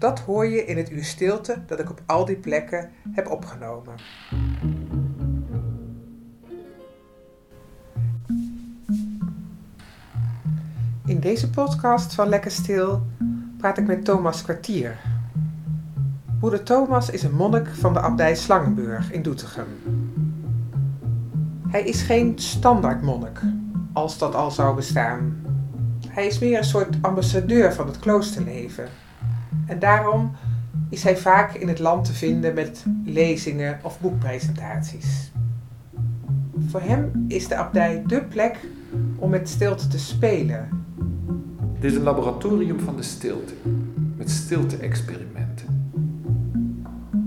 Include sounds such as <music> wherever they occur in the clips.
Dat hoor je in het uur stilte dat ik op al die plekken heb opgenomen. In deze podcast van Lekker Stil praat ik met Thomas Kwartier. Broeder Thomas is een monnik van de abdij Slangenburg in Doetinchem. Hij is geen standaard monnik, als dat al zou bestaan. Hij is meer een soort ambassadeur van het kloosterleven. En daarom is hij vaak in het land te vinden met lezingen of boekpresentaties. Voor hem is de abdij dé plek om met stilte te spelen. Dit is een laboratorium van de stilte, met stilte-experimenten.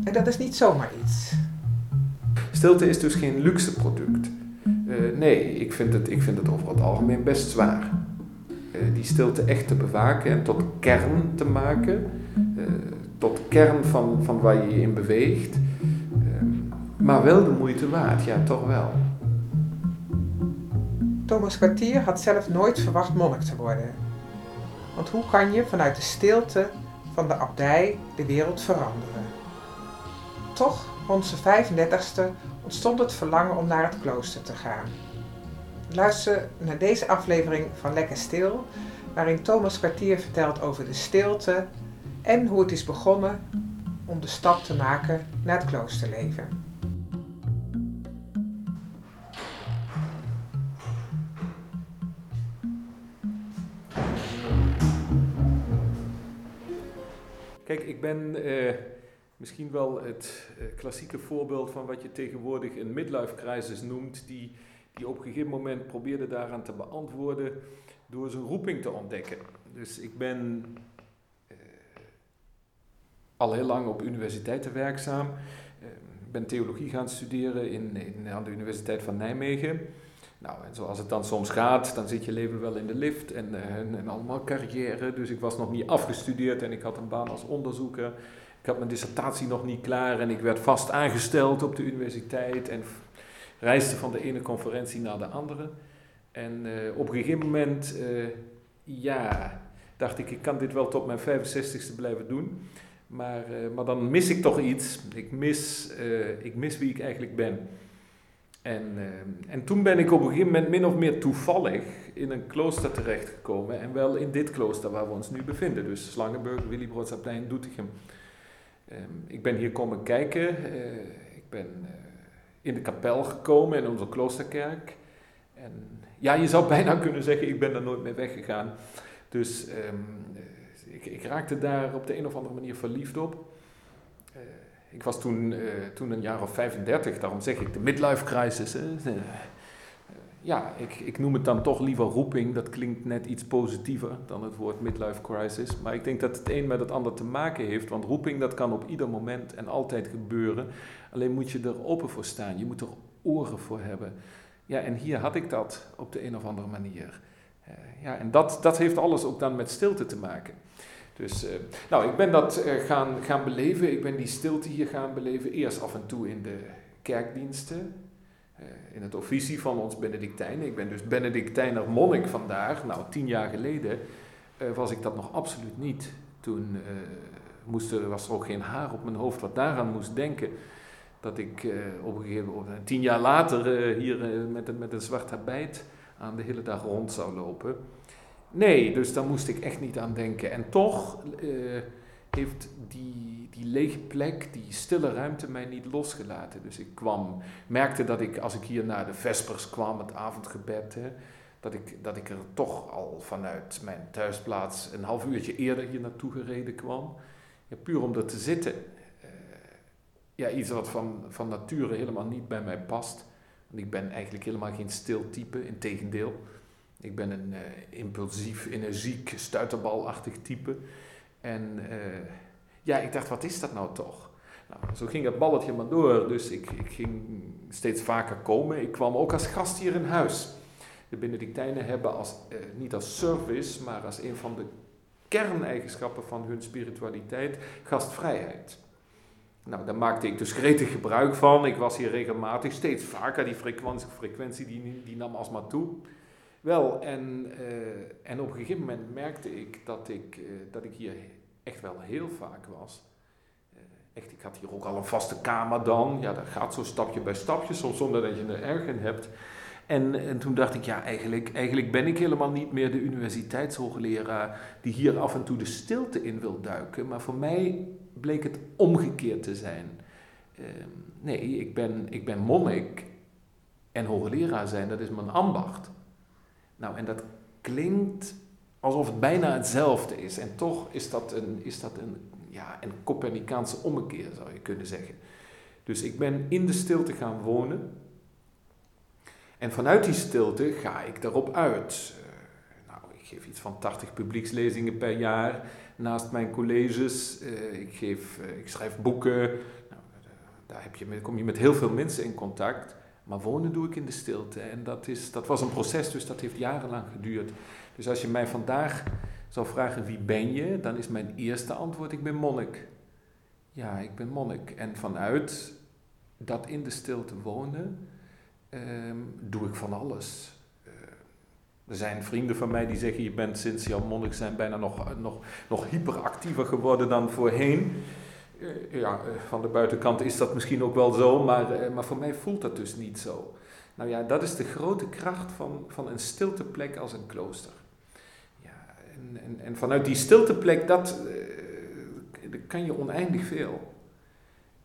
En dat is niet zomaar iets. Stilte is dus geen luxe product. Uh, nee, ik vind, het, ik vind het over het algemeen best zwaar. Uh, die stilte echt te bewaken en tot kern te maken, tot kern van, van waar je je in beweegt. maar wel de moeite waard, ja, toch wel. Thomas Kwartier had zelf nooit verwacht monnik te worden. Want hoe kan je vanuit de stilte van de abdij de wereld veranderen? Toch, rond zijn 35ste, ontstond het verlangen om naar het klooster te gaan. Luister naar deze aflevering van Lekker Stil, waarin Thomas Kwartier vertelt over de stilte en hoe het is begonnen om de stap te maken naar het kloosterleven. Kijk, ik ben uh, misschien wel het uh, klassieke voorbeeld van wat je tegenwoordig een midlife crisis noemt, die, die op een gegeven moment probeerde daaraan te beantwoorden door zijn roeping te ontdekken. Dus ik ben al heel lang op universiteiten werkzaam. Ik ben theologie gaan studeren in, in, aan de Universiteit van Nijmegen. Nou, en zoals het dan soms gaat, dan zit je leven wel in de lift en, en, en, allemaal carrière. Dus ik was nog niet afgestudeerd en ik had een baan als onderzoeker. Ik had mijn dissertatie nog niet klaar en ik werd vast aangesteld op de universiteit en reisde van de ene conferentie naar de andere. En uh, op een gegeven moment, ja, dacht ik, ik kan dit wel tot mijn 65ste blijven doen. Maar, uh, maar dan mis ik toch iets. Ik mis, ik mis wie ik eigenlijk ben. En, uh, en toen ben ik op een gegeven moment min of meer toevallig in een klooster terechtgekomen. En wel in dit klooster waar we ons nu bevinden. Dus Slangenburg, Willibrordsplein, Doetinchem. Um, ik ben hier komen kijken. Ik ben in de kapel gekomen in onze kloosterkerk. En ja, je zou <laughs> bijna kunnen zeggen, ik ben er nooit meer weggegaan. Dus um, ik, raakte daar op de een of andere manier verliefd op. Ik was toen, uh, toen een jaar of 35, daarom zeg ik de midlife crisis. Uh, ja, ik, ik noem het dan toch liever roeping. Dat klinkt net iets positiever dan het woord midlife crisis. Maar ik denk dat het een met het ander te maken heeft. Want roeping dat kan op ieder moment en altijd gebeuren. Alleen moet je er open voor staan. Je moet er oren voor hebben. Ja, en hier had ik dat op de een of andere manier. Ja, en dat, dat heeft alles ook dan met stilte te maken. Dus, uh, nou, ik ben dat uh, gaan, gaan beleven. Ik ben die stilte hier gaan beleven. Eerst af en toe in de kerkdiensten. Uh, in het officie van ons Benedictijnen. Ik ben dus Benedictijner monnik vandaag. Nou, tien jaar geleden was ik dat nog absoluut niet. Toen moest er, was er ook geen haar op mijn hoofd wat daaraan moest denken. Dat ik op een gegeven moment, tien jaar later, hier met, met een zwart habit aan de hele dag rond zou lopen. Nee, dus daar moest ik echt niet aan denken. En toch, uh, heeft die, die lege plek, die stille ruimte mij niet losgelaten. Dus ik kwam, merkte dat ik, als ik hier naar de Vespers kwam, het avondgebed, hè, dat, ik, dat ik er toch al vanuit mijn thuisplaats een half uurtje eerder hier naartoe gereden kwam. Ja, puur om er te zitten. Uh, ja, iets wat van, van nature helemaal niet bij mij past. Want ik ben eigenlijk helemaal geen stil type, in tegendeel. Ik ben een uh, impulsief, energiek, stuiterbalachtig type. En uh, ja, ik dacht, wat is dat nou toch? Nou, zo ging het balletje maar door, dus ik, ik ging steeds vaker komen. Ik kwam ook als gast hier in huis. De Benedictijnen hebben als, uh, niet als service, maar als een van de kerneigenschappen van hun spiritualiteit gastvrijheid. Nou, daar maakte ik dus gretig gebruik van. Ik was hier regelmatig, steeds vaker. Die frequentie, frequentie die, die nam alsmaar toe. Wel, en, uh, en op een gegeven moment merkte ik dat ik, uh, dat ik hier echt wel heel vaak was. Uh, echt, ik had hier ook al een vaste kamer dan. Ja, dat gaat zo stapje bij stapje, soms zonder dat je er erg in hebt. En, en toen dacht ik, ja, eigenlijk, eigenlijk ben ik helemaal niet meer de universiteitshoogleraar die hier af en toe de stilte in wil duiken. Maar voor mij bleek het omgekeerd te zijn. Uh, nee, ik ben, ik ben monnik en hoogleraar zijn, dat is mijn ambacht. Nou, en dat klinkt alsof het bijna hetzelfde is. En toch is dat een, is dat een, ja, een Copernicaanse ommekeer, zou je kunnen zeggen. Dus ik ben in de stilte gaan wonen. En vanuit die stilte ga ik daarop uit. Uh, nou, ik geef iets van 80 publiekslezingen per jaar naast mijn colleges. Uh, ik, geef, uh, ik schrijf boeken. Nou, daar heb je, kom je met heel veel mensen in contact. Maar wonen doe ik in de stilte. En dat, is, dat was een proces, dus dat heeft jarenlang geduurd. Dus als je mij vandaag zou vragen wie ben je, dan is mijn eerste antwoord ik ben monnik. Ja, ik ben monnik. En vanuit dat in de stilte wonen, um, doe ik van alles. Uh, er zijn vrienden van mij die zeggen, je bent sinds je monnik zijn bijna nog, nog, nog hyperactiever geworden dan voorheen. Uh, ja, van de buitenkant is dat misschien ook wel zo, maar, uh, maar voor mij voelt dat dus niet zo. Nou ja, dat is de grote kracht van, van een stilteplek als een klooster. Ja, en, en, en vanuit die stilteplek, dat kan je oneindig veel.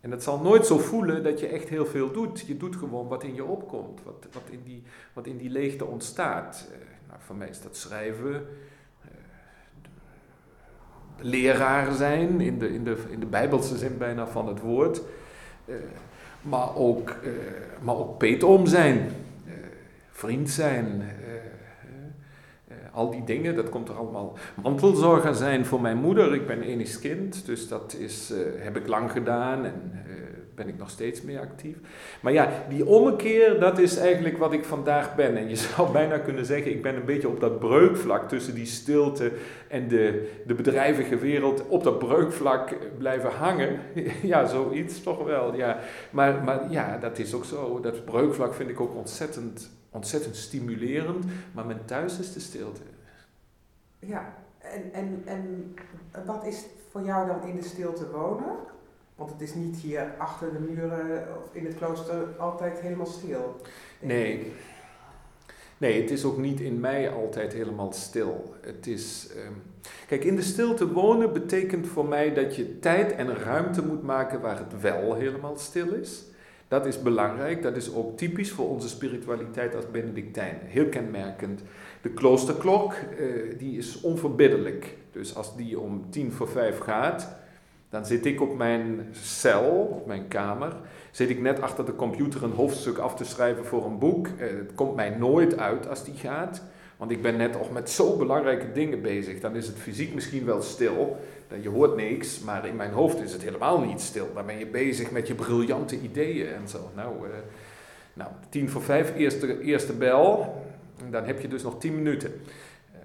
En dat zal nooit zo voelen dat je echt heel veel doet. Je doet gewoon wat in je opkomt, wat, wat, in, die, wat in die leegte ontstaat. Nou, voor mij is dat schrijven, leraar zijn, in de, in, de, in de bijbelse zin bijna van het woord. Uh, maar, ook, maar ook peetoom zijn, vriend zijn, al die dingen, dat komt er allemaal. Mantelzorger zijn voor mijn moeder, ik ben enig kind, dus dat is, heb ik lang gedaan en ben ik nog steeds mee actief. Maar ja, die ommekeer, dat is eigenlijk wat ik vandaag ben. En je <laughs> zou bijna kunnen zeggen, ik ben een beetje op dat breukvlak tussen die stilte en de, de bedrijvige wereld, op dat breukvlak blijven hangen. <laughs> ja, zoiets toch wel, ja. Maar, maar ja, dat is ook zo. Dat breukvlak vind ik ook ontzettend ontzettend stimulerend, maar mijn thuis is de stilte. Ja, en, en, en wat is voor jou dan in de stilte wonen? Want het is niet hier achter de muren of in het klooster altijd helemaal stil. Nee. Nee, het is ook niet in mij altijd helemaal stil. Het is. Um, kijk, in de stilte wonen betekent voor mij dat je tijd en ruimte moet maken waar het wel helemaal stil is. Dat is belangrijk, dat is ook typisch voor onze spiritualiteit als Benedictijn. Heel kenmerkend. De kloosterklok, uh, die is onverbiddelijk. Dus als die om tien voor vijf gaat, dan zit ik op mijn cel, op mijn kamer, zit ik net achter de computer een hoofdstuk af te schrijven voor een boek. Uh, het komt mij nooit uit als die gaat, want ik ben net al met zo belangrijke dingen bezig. Dan is het fysiek misschien wel stil, je hoort niks, maar in mijn hoofd is het helemaal niet stil. Dan ben je bezig met je briljante ideeën en zo. Nou, uh, nou tien voor vijf, eerste, eerste bel. Dan heb je dus nog tien minuten. Uh,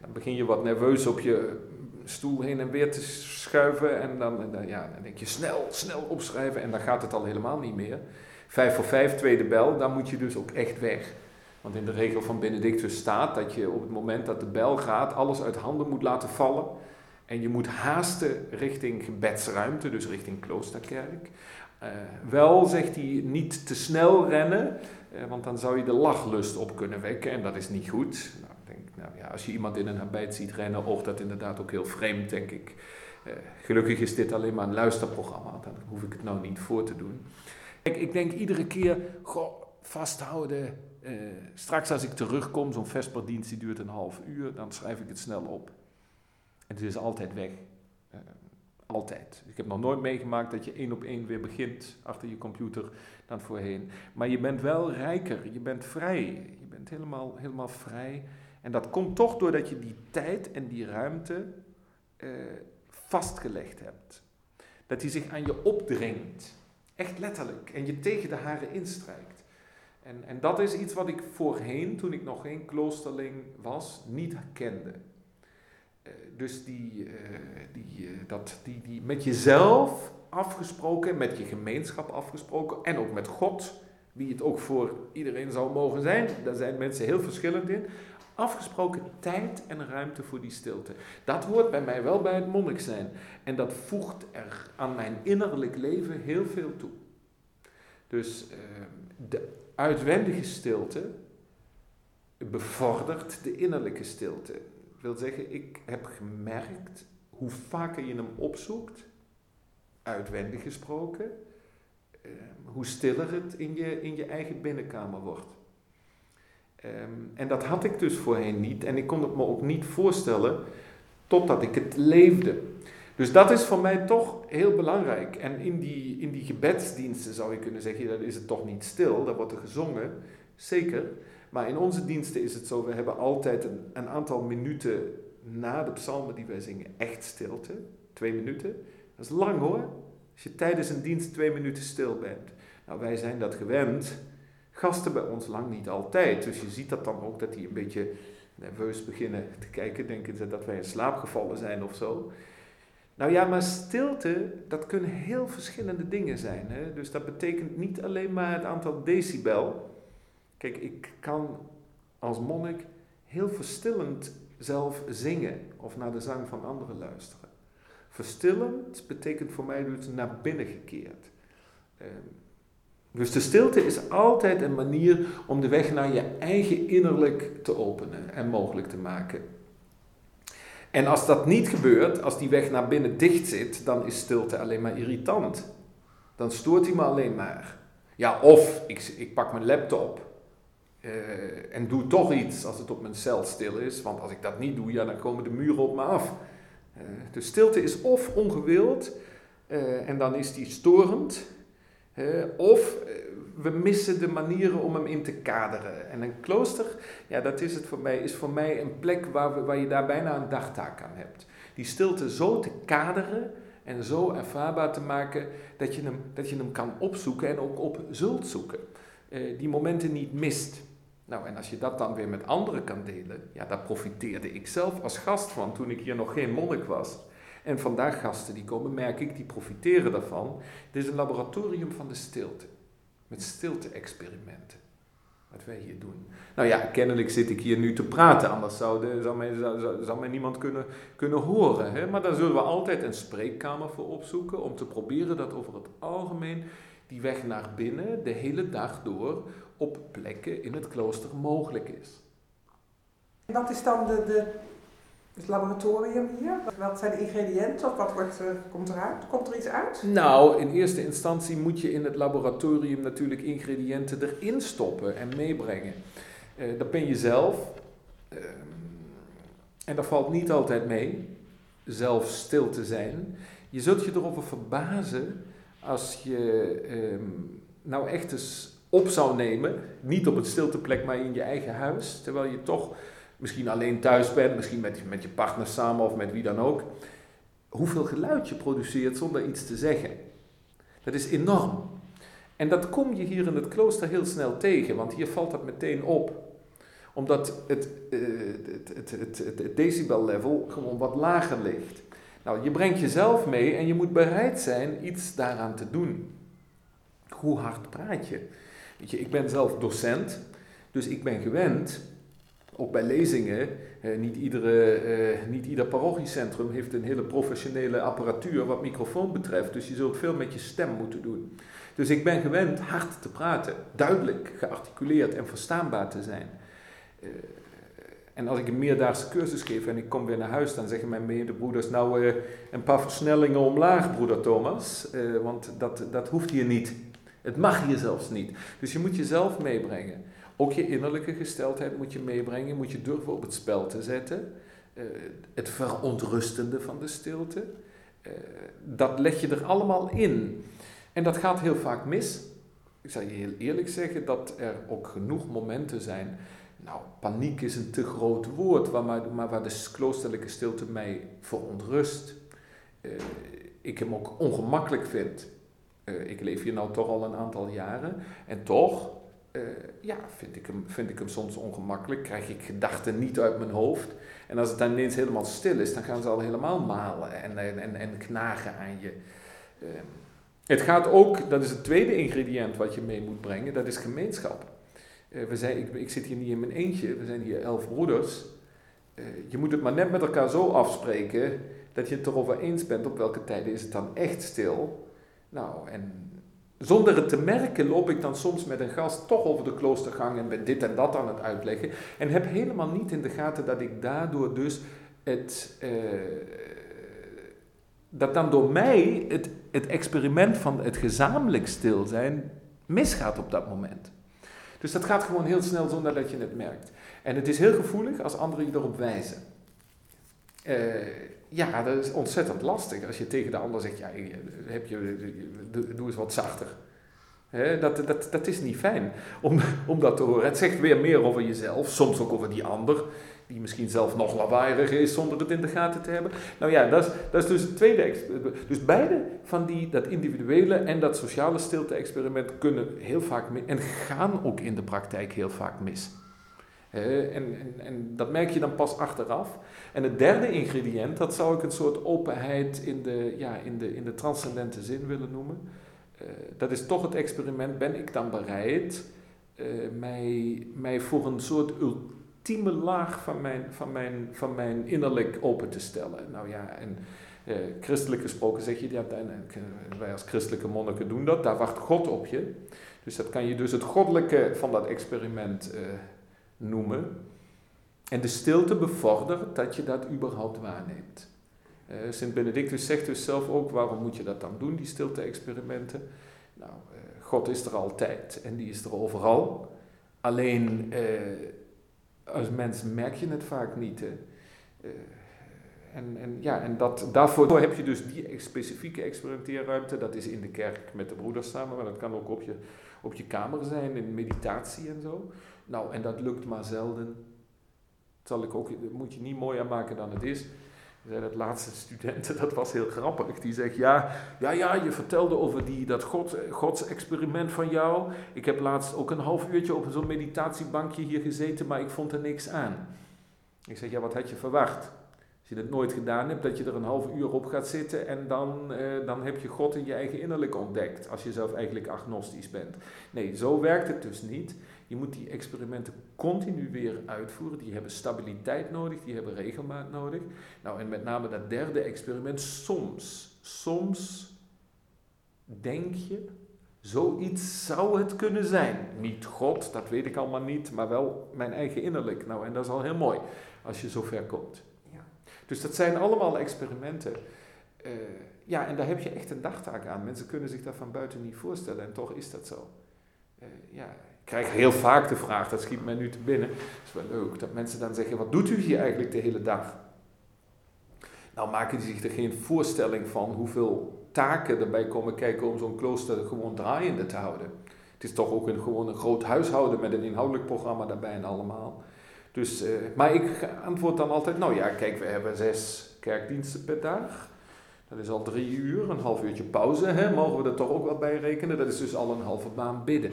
dan begin je wat nerveus op je stoel heen en weer te schuiven. En dan, dan, ja, dan denk je snel, snel opschrijven. En dan gaat het al helemaal niet meer. Vijf voor vijf, tweede bel. Dan moet je dus ook echt weg. Want in de regel van Benedictus staat dat je op het moment dat de bel gaat, alles uit handen moet laten vallen. En je moet haasten richting gebedsruimte, dus richting kloosterkerk. Uh, wel, zegt hij, niet te snel rennen, uh, want dan zou je de lachlust op kunnen wekken en dat is niet goed. Nou, nou ja, als je iemand in een habit ziet rennen, oogt dat inderdaad ook heel vreemd, denk ik. gelukkig is dit alleen maar een luisterprogramma, dan hoef ik het nou niet voor te doen. Ik, ik denk iedere keer, goh, vasthouden. Uh, straks als ik terugkom, zo'n vesperdienst die duurt een half uur, dan schrijf ik het snel op. En het is altijd weg. Uh, altijd. Ik heb nog nooit meegemaakt dat je één op één weer begint achter je computer dan voorheen. Maar je bent wel rijker, je bent vrij. Je bent helemaal, helemaal vrij. En dat komt toch doordat je die tijd en die ruimte uh, vastgelegd hebt. Dat die zich aan je opdringt. Echt letterlijk. En je tegen de haren instrijkt. En, en dat is iets wat ik voorheen, toen ik nog geen kloosterling was, niet kende. Uh, dus die, uh, die, dat, die, die met jezelf afgesproken, met je gemeenschap afgesproken en ook met God, wie het ook voor iedereen zou mogen zijn. Daar zijn mensen heel verschillend in afgesproken tijd en ruimte voor die stilte. Dat hoort bij mij wel bij het monnik zijn. En dat voegt er aan mijn innerlijk leven heel veel toe. Dus uh, de uitwendige stilte bevordert de innerlijke stilte. Dat wil zeggen, ik heb gemerkt hoe vaker je hem opzoekt, uitwendig gesproken, uh, hoe stiller het in je, in je eigen binnenkamer wordt. Um, en dat had ik dus voorheen niet. En ik kon het me ook niet voorstellen totdat ik het leefde. Dus dat is voor mij toch heel belangrijk. En in die, in die gebedsdiensten zou je kunnen zeggen, dat is het toch niet stil, daar wordt er gezongen, zeker. Maar in onze diensten is het zo, we hebben altijd een, een aantal minuten na de psalmen die wij zingen, echt stilte. Twee minuten. Dat is lang hoor. Als je tijdens een dienst twee minuten stil bent. Nou, wij zijn dat gewend gasten bij ons lang niet altijd. Dus je ziet dat dan ook dat die een beetje nerveus beginnen te kijken, denken ze dat wij in slaap gevallen zijn of zo. Nou ja, maar stilte, dat kunnen heel verschillende dingen zijn. Hè? Dus dat betekent niet alleen maar het aantal decibel. Kijk, ik kan als monnik heel verstillend zelf zingen of naar de zang van anderen luisteren. Verstillend betekent voor mij dus naar binnen gekeerd. Ehm, dus de stilte is altijd een manier om de weg naar je eigen innerlijk te openen en mogelijk te maken. En als dat niet gebeurt, als die weg naar binnen dicht zit, dan is stilte alleen maar irritant. Dan stoort hij me alleen maar. Ja, of ik, ik pak mijn laptop uh, en doe toch iets als het op mijn cel stil is. Want als ik dat niet doe, ja, dan komen de muren op me af. Uh, dus stilte is of ongewild uh, en dan is die storend of eh, we missen de manieren om hem in te kaderen. En een klooster, ja, dat is, het voor mij, is voor mij een plek waar, waar je daar bijna een dagtaak aan hebt. Die stilte zo te kaderen en zo ervaarbaar te maken dat je hem, dat je hem kan opzoeken en ook op zult zoeken. Uh, die momenten niet mist. Nou, en als je dat dan weer met anderen kan delen, ja, daar profiteerde ik zelf als gast van toen ik hier nog geen monnik was. En vandaag gasten die komen, merk ik, die profiteren daarvan. Het is een laboratorium van de stilte. Met stilte-experimenten. Wat wij hier doen. Nou ja, kennelijk zit ik hier nu te praten, anders zou, zou, mij, zou, zou mij niemand kunnen, kunnen horen. Hè? Maar daar zullen we altijd een spreekkamer voor opzoeken, om te proberen dat over het algemeen die weg naar binnen de hele dag door op plekken in het klooster mogelijk is. En wat is dan de, de het laboratorium hier? Wat zijn de ingrediënten of wat wordt, uh, komt eruit? Komt er iets uit? Nou, in eerste instantie moet je in het laboratorium natuurlijk ingrediënten erin stoppen en meebrengen. Uh, dat ben je zelf. Uh, en dat valt niet altijd mee, zelf stil te zijn. Je zult je erover verbazen als je um, nou echt eens op zou nemen, niet op het stilteplek, maar in je eigen huis, terwijl je toch misschien alleen thuis bent, misschien met, met je partner samen of met wie dan ook, hoeveel geluid je produceert zonder iets te zeggen. Dat is enorm. En dat kom je hier in het klooster heel snel tegen, want hier valt dat meteen op. Omdat het, het, het, het, het decibel level gewoon wat lager ligt. Nou, je brengt jezelf mee en je moet bereid zijn iets daaraan te doen. Hoe hard praat je? Weet je, ik ben zelf docent, dus ik ben gewend ook bij lezingen, eh, niet, iedere, eh, niet ieder parochiecentrum heeft een hele professionele apparatuur wat microfoon betreft. Dus je zult veel met je stem moeten doen. Dus ik ben gewend hard te praten, duidelijk gearticuleerd en verstaanbaar te zijn. Uh, En als ik een meerdaagse cursus geef en ik kom weer naar huis, dan zeggen mijn medebroeders, nou uh, een paar versnellingen omlaag, broeder Thomas, uh, want dat, dat hoeft hier niet. Het mag hier zelfs niet. Dus je moet jezelf meebrengen. Ook je innerlijke gesteldheid moet je meebrengen, moet je durven op het spel te zetten. Uh, het verontrustende van de stilte. dat leg je er allemaal in. En dat gaat heel vaak mis. Ik zal je heel eerlijk zeggen dat er ook genoeg momenten zijn nou, paniek is een te groot woord, maar, waar de kloosterlijke stilte mij verontrust. Uh, ik hem ook ongemakkelijk vind. Ik leef hier nou toch al een aantal jaren en toch uh, ja, vind, ik hem, vind ik hem soms ongemakkelijk. Krijg ik gedachten niet uit mijn hoofd. En als het dan ineens helemaal stil is, dan gaan ze al helemaal malen en, en, en knagen aan je. het gaat ook, dat is het tweede ingrediënt wat je mee moet brengen, dat is gemeenschap. Eh, we zijn, ik, ik, zit hier niet in mijn eentje, we zijn hier elf broeders. Uh, je moet het maar net met elkaar zo afspreken dat je het erover eens bent op welke tijden is het dan echt stil. Nou, en zonder het te merken loop ik dan soms met een gast toch over de kloostergang en ben dit en dat aan het uitleggen. En heb helemaal niet in de gaten dat ik daardoor dus het. Uh, dat dan door mij het, het experiment van het gezamenlijk stil zijn misgaat op dat moment. Dus dat gaat gewoon heel snel zonder dat je het merkt. En het is heel gevoelig als anderen je erop wijzen. Uh, ja, dat is ontzettend lastig als je tegen de ander zegt, ja, heb je, doe eens wat zachter. dat, dat, dat is niet fijn om, <laughs> om dat te horen. Het zegt weer meer over jezelf, soms ook over die ander die misschien zelf nog lawaaieriger is zonder het in de gaten te hebben. Nou ja, dat is, dat is dus het tweede. Dus beide van die, dat individuele en dat sociale stilte-experiment kunnen heel vaak mis, en gaan ook in de praktijk heel vaak mis. En, en, en, dat merk je dan pas achteraf. En het derde ingrediënt, dat zou ik een soort openheid in de, ja, in de, in de transcendente zin willen noemen. Uh, dat is toch het experiment, ben ik dan bereid uh, mij, mij voor een soort ultieme laag van mijn, van mijn, van mijn innerlijk open te stellen. Nou ja, en eh, christelijk gesproken zeg je, ja, eh, wij als christelijke monniken doen dat, daar wacht God op je. Dus dat kan je dus het goddelijke van dat experiment eh, noemen. En de stilte bevordert dat je dat überhaupt waarneemt. Uh, Sint Benedictus zegt dus zelf ook, waarom moet je dat dan doen, die stilte-experimenten? Nou, uh, God is er altijd en die is er overal. Alleen uh, als mens merk je het vaak niet. En, en, ja, en dat, daarvoor heb je dus die specifieke experimenteerruimte. Dat is in de kerk met de broeders samen, maar dat kan ook op je, op je kamer zijn, in meditatie en zo. Nou, en dat lukt maar zelden. Dat zal ik ook, moet je niet mooier maken dan het is zei dat laatste studenten, <laughs> dat was heel grappig. Die zegt, ja, ja, ja, je vertelde over die, dat God, Gods experiment van jou. Ik heb laatst ook een half uurtje op zo'n meditatiebankje hier gezeten, maar ik vond er niks aan. Ik zeg, ja, wat had je verwacht? Als je dat nooit gedaan hebt, dat je er een half uur op gaat zitten en dan, eh, dan heb je God in je eigen innerlijk ontdekt, als je zelf eigenlijk agnostisch bent. Nee, zo werkt het dus niet. Je moet die experimenten continu weer uitvoeren. Die hebben stabiliteit nodig, die hebben regelmaat nodig. Nou, en met name dat derde experiment, soms, soms denk je, zoiets zou het kunnen zijn. Niet God, dat weet ik allemaal niet, maar wel mijn eigen innerlijk. Nou, en dat is al heel mooi als je zover komt. Ja. Dus dat zijn allemaal experimenten. Uh, ja, en daar heb je echt een dagtaak aan. Mensen kunnen zich dat van buiten niet voorstellen en toch is dat zo. Uh, ja, ik krijg heel vaak de vraag, dat schiet mij nu te binnen. Het is wel leuk dat mensen dan zeggen: Wat doet u hier eigenlijk de hele dag? Nou, maken die zich er geen voorstelling van hoeveel taken erbij komen kijken om zo'n klooster gewoon draaiende te houden. Het is toch ook een, gewoon een groot huishouden met een inhoudelijk programma daarbij en allemaal. Dus, uh, maar ik antwoord dan altijd: Nou ja, kijk, we hebben zes kerkdiensten per dag. Dat is al drie uur, een half uurtje pauze, hè? mogen we er toch ook wel bij rekenen. Dat is dus al een halve baan bidden.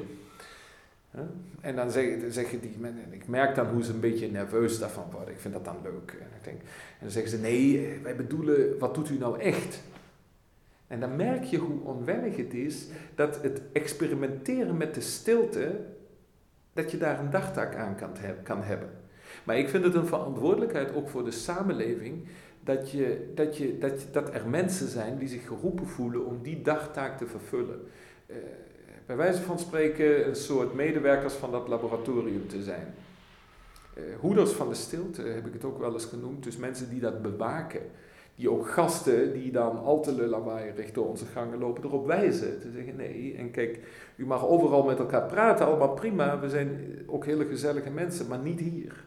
En dan zeggen zeg je die mensen, ik merk dan hoe ze een beetje nerveus daarvan worden. Ik vind dat dan leuk. En, ik denk, en dan zeggen ze, nee, eh, wij bedoelen, wat doet u nou echt? En dan merk je hoe onwennig het is dat het experimenteren met de stilte, dat je daar een dagtaak aan kan, kan hebben. Maar ik vind het een verantwoordelijkheid ook voor de samenleving dat, je, dat, je, dat, dat er mensen zijn die zich geroepen voelen om die dagtaak te vervullen. Uh, bij wijze van spreken een soort medewerkers van dat laboratorium te zijn. Uh, hoeders van de stilte heb ik het ook wel eens genoemd. Dus mensen die dat bewaken. Die ook gasten die dan al te lawaaierig door onze gangen lopen erop wijzen. Te zeggen nee, en kijk, u mag overal met elkaar praten, allemaal prima. We zijn ook hele gezellige mensen, maar niet hier.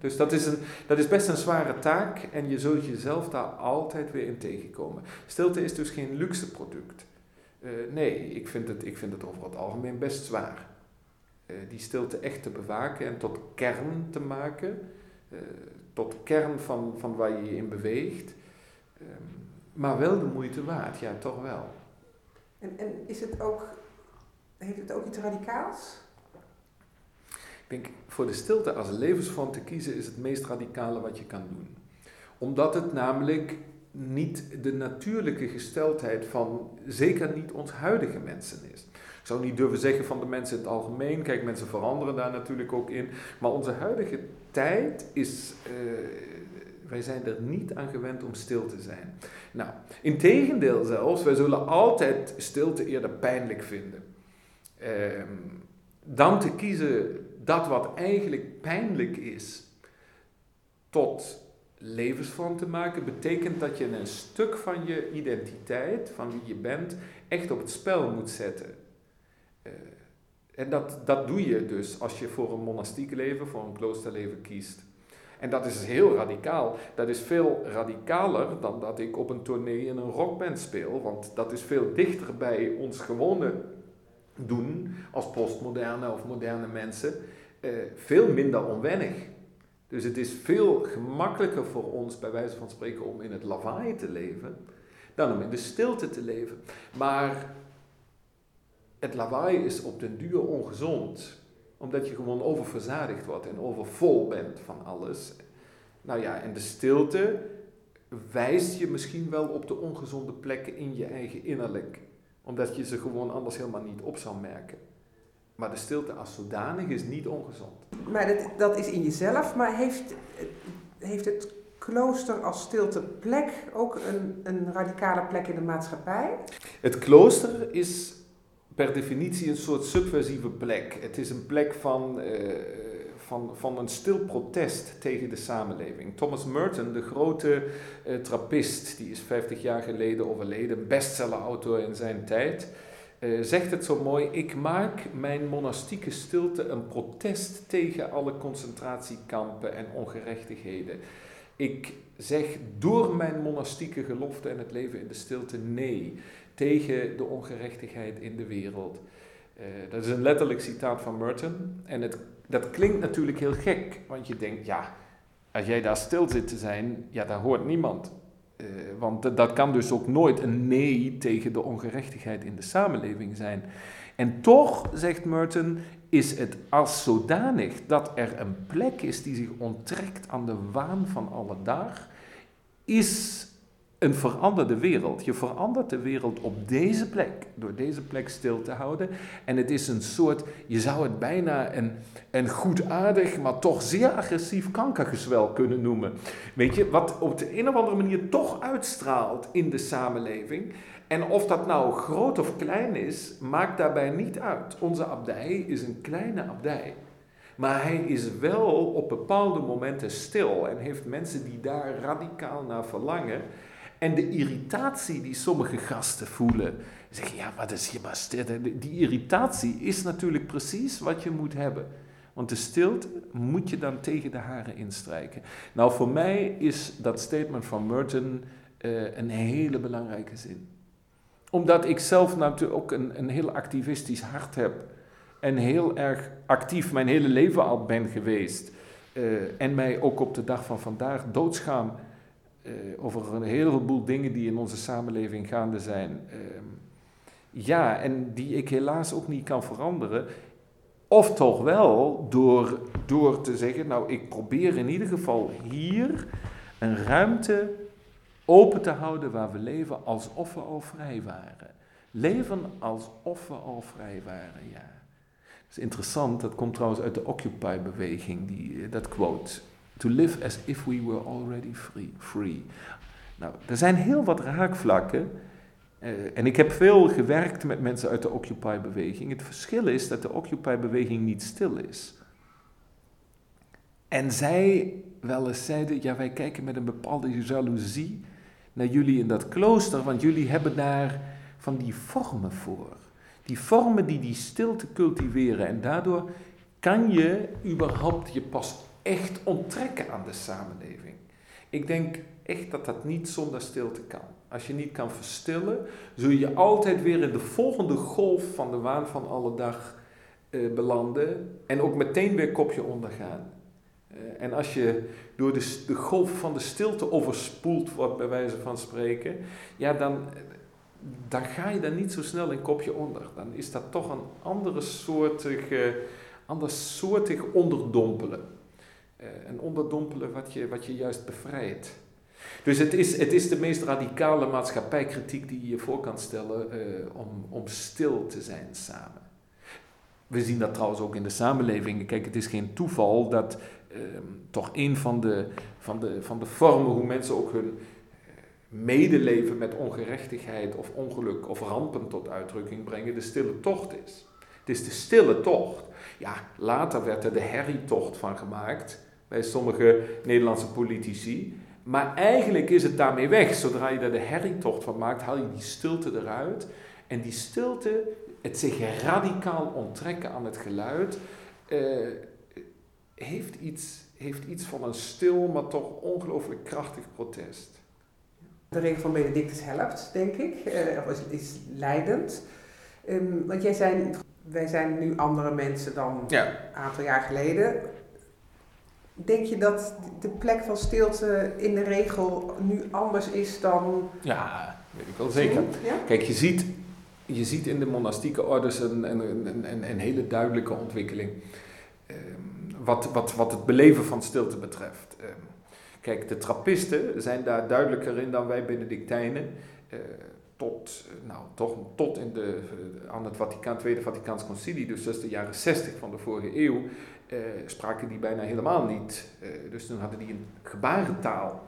Dus dat is, een, dat is best een zware taak en je zult jezelf daar altijd weer in tegenkomen. Stilte is dus geen luxe product. Uh, nee, ik vind, het, ik vind het over het algemeen best zwaar. Uh, die stilte echt te bewaken en tot kern te maken. Uh, tot kern van, van waar je je in beweegt. Ehm, maar wel de moeite waard, ja, toch wel. En, en is het ook, heeft het ook iets radicaals? Ik denk, voor de stilte als levensvorm te kiezen is het meest radicale wat je kan doen. Omdat het namelijk niet de natuurlijke gesteldheid van zeker niet ons huidige mensen is. Ik zou niet durven zeggen van de mensen in het algemeen. Kijk, mensen veranderen daar natuurlijk ook in. Maar onze huidige tijd is. Uh, wij zijn er niet aan gewend om stil te zijn. Nou, in tegendeel zelfs, wij zullen altijd stilte eerder pijnlijk vinden. Uh, dan te kiezen dat wat eigenlijk pijnlijk is, tot levensvorm te maken, betekent dat je een stuk van je identiteit, van wie je bent, echt op het spel moet zetten. Uh, en dat, dat doe je dus als je voor een monastiek leven, voor een kloosterleven kiest. En dat is heel radicaal. Dat is veel radicaler dan dat ik op een tournee in een rockband speel, want dat is veel dichter bij ons gewone doen als postmoderne of moderne mensen. Uh, veel minder onwennig. Dus het is veel gemakkelijker voor ons, bij wijze van spreken, om in het lawaai te leven, dan om in de stilte te leven. Maar het lawaai is op den duur ongezond, omdat je gewoon oververzadigd wordt en overvol bent van alles. Nou ja, en de stilte wijst je misschien wel op de ongezonde plekken in je eigen innerlijk, omdat je ze gewoon anders helemaal niet op zal merken. Maar de stilte als zodanig is niet ongezond. Maar dat, dat is in jezelf, maar heeft, heeft het klooster als stilteplek ook een, een radicale plek in de maatschappij? Het klooster is per definitie een soort subversieve plek. Het is een plek van, uh, van, van een stil protest tegen de samenleving. Thomas Merton, de grote uh, trappist, die is 50 jaar geleden overleden, bestsellerautor in zijn tijd uh, zegt het zo mooi: Ik maak mijn monastieke stilte een protest tegen alle concentratiekampen en ongerechtigheden. Ik zeg door mijn monastieke gelofte en het leven in de stilte nee tegen de ongerechtigheid in de wereld. Uh, dat is een letterlijk citaat van Merton. En het, dat klinkt natuurlijk heel gek, want je denkt, ja, als jij daar stil zit te zijn, ja, daar hoort niemand. Uh, want dat kan dus ook nooit een nee tegen de ongerechtigheid in de samenleving zijn. En toch, zegt Merton, is het als zodanig dat er een plek is die zich onttrekt aan de waan van alle dag, is een veranderde wereld. Je verandert de wereld op deze plek, door deze plek stil te houden. En het is een soort, je zou het bijna een, een goedaardig, maar toch zeer agressief kankergezwel kunnen noemen. Weet je, wat op de een of andere manier toch uitstraalt in de samenleving. En of dat nou groot of klein is, maakt daarbij niet uit. Onze abdij is een kleine abdij. Maar hij is wel op bepaalde momenten stil en heeft mensen die daar radicaal naar verlangen. En de irritatie die sommige gasten voelen, zeggen ja, wat is hier maar. Die irritatie is natuurlijk precies wat je moet hebben. Want de stilte moet je dan tegen de haren instrijken. Nou, voor mij is dat statement van Merton uh, een hele belangrijke zin. Omdat ik zelf natuurlijk ook een, een heel activistisch hart heb. En heel erg actief mijn hele leven al ben geweest. Uh, en mij ook op de dag van vandaag doodschaam over een heleboel dingen die in onze samenleving gaande zijn. Uh, ja, en die ik helaas ook niet kan veranderen. Of toch wel door, door te zeggen, nou ik probeer in ieder geval hier een ruimte open te houden waar we leven alsof we al vrij waren. Leven alsof we al vrij waren, ja. Dat is interessant, dat komt trouwens uit de Occupy-beweging, eh, dat quote. To live as if we were already free. free. Nou, er zijn heel wat raakvlakken. Uh, en ik heb veel gewerkt met mensen uit de Occupy-beweging. Het verschil is dat de Occupy-beweging niet stil is. En zij wel eens zeiden, ja wij kijken met een bepaalde jaloezie naar jullie in dat klooster, want jullie hebben daar van die vormen voor. Die vormen die die stilte cultiveren en daardoor kan je überhaupt je pas echt onttrekken aan de samenleving. Ik denk echt dat dat niet zonder stilte kan. Als je niet kan verstillen, zul je altijd weer in de volgende golf van de waan van alle dag eh, belanden en ook meteen weer kopje ondergaan. Uh, en als je door de, de golf van de stilte overspoeld wordt, bij wijze van spreken, ja, dan, dan ga je daar niet zo snel in kopje onder. Dan is dat toch een andere soortig, ander soortig onderdompelen. Uh, een onderdompelen wat je, wat je juist bevrijdt. Dus het is, het is de meest radicale maatschappijkritiek die je voor kan stellen uh, om, om stil te zijn samen. We zien dat trouwens ook in de samenleving. Kijk, het is geen toeval dat uh, toch een van de, van, de, van de vormen hoe mensen ook hun medeleven met ongerechtigheid of ongeluk of rampen tot uitdrukking brengen, de stille tocht is. Het is de stille tocht. Ja, later werd er de herrietocht van gemaakt bij sommige Nederlandse politici. Maar eigenlijk is het daarmee weg. Zodra je er de herrietocht van maakt, haal je die stilte eruit. En die stilte, het zich radicaal onttrekken aan het geluid, uh, heeft, iets, heeft iets van een stil, maar toch ongelooflijk krachtig protest. De regel van Benedictus helpt, denk ik, uh, of is, is leidend. Um, want jij zei, wij zijn nu andere mensen dan ja. een aantal jaar geleden. Denk je dat de plek van stilte in de regel nu anders is dan. Ja, weet ik wel zeker. Ja? Kijk, je ziet, je ziet in de monastieke orders een, een, een, een hele duidelijke ontwikkeling. Um, wat, wat, wat het beleven van stilte betreft. Um, kijk, de trappisten zijn daar duidelijker in dan wij Benedictijnen. Uh, tot, nou, toch, tot in de, aan het Vaticaan, Tweede Vaticaans Concilie, dus dat de jaren 60 van de vorige eeuw, eh, spraken die bijna helemaal niet. Eh, dus toen hadden die een gebarentaal.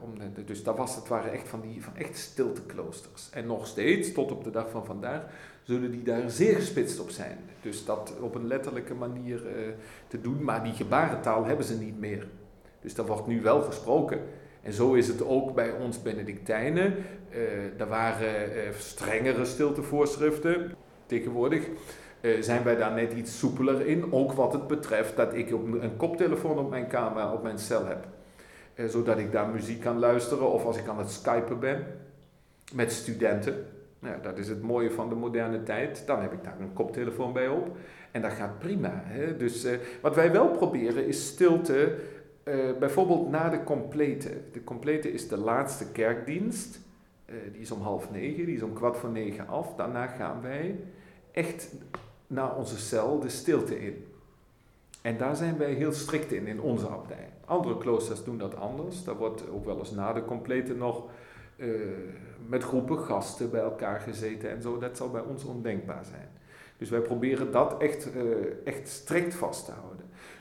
Om dus dat was, het waren echt van die van echt stiltekloosters. En nog steeds, tot op de dag van vandaag, zullen die daar zeer gespitst op zijn. Dus dat op een letterlijke manier te doen, maar die gebarentaal hebben ze niet meer. Dus daar wordt nu wel gesproken. En zo is het ook bij ons Benedictijnen. Uh, er waren uh, strengere stiltevoorschriften. Tegenwoordig uh, zijn wij daar net iets soepeler in. Ook wat het betreft dat ik een koptelefoon op mijn kamer, op mijn cel heb. zodat ik daar muziek kan luisteren of als ik aan het skypen ben met studenten. Nou, dat is het mooie van de moderne tijd. Dan heb ik daar een koptelefoon bij op. En dat gaat prima. Hè? Dus wat wij wel proberen is stilte uh, bijvoorbeeld na de complete. De complete is de laatste kerkdienst. Uh, die is om half negen, die is om kwart voor negen af. Daarna gaan wij echt naar onze cel de stilte in. En daar zijn wij heel strikt in, in onze abdij. Andere kloosters doen dat anders. Daar wordt ook wel eens na de complete nog uh, met groepen gasten bij elkaar gezeten en zo. Dat zal bij ons ondenkbaar zijn. Dus wij proberen dat echt, echt strikt vast te houden.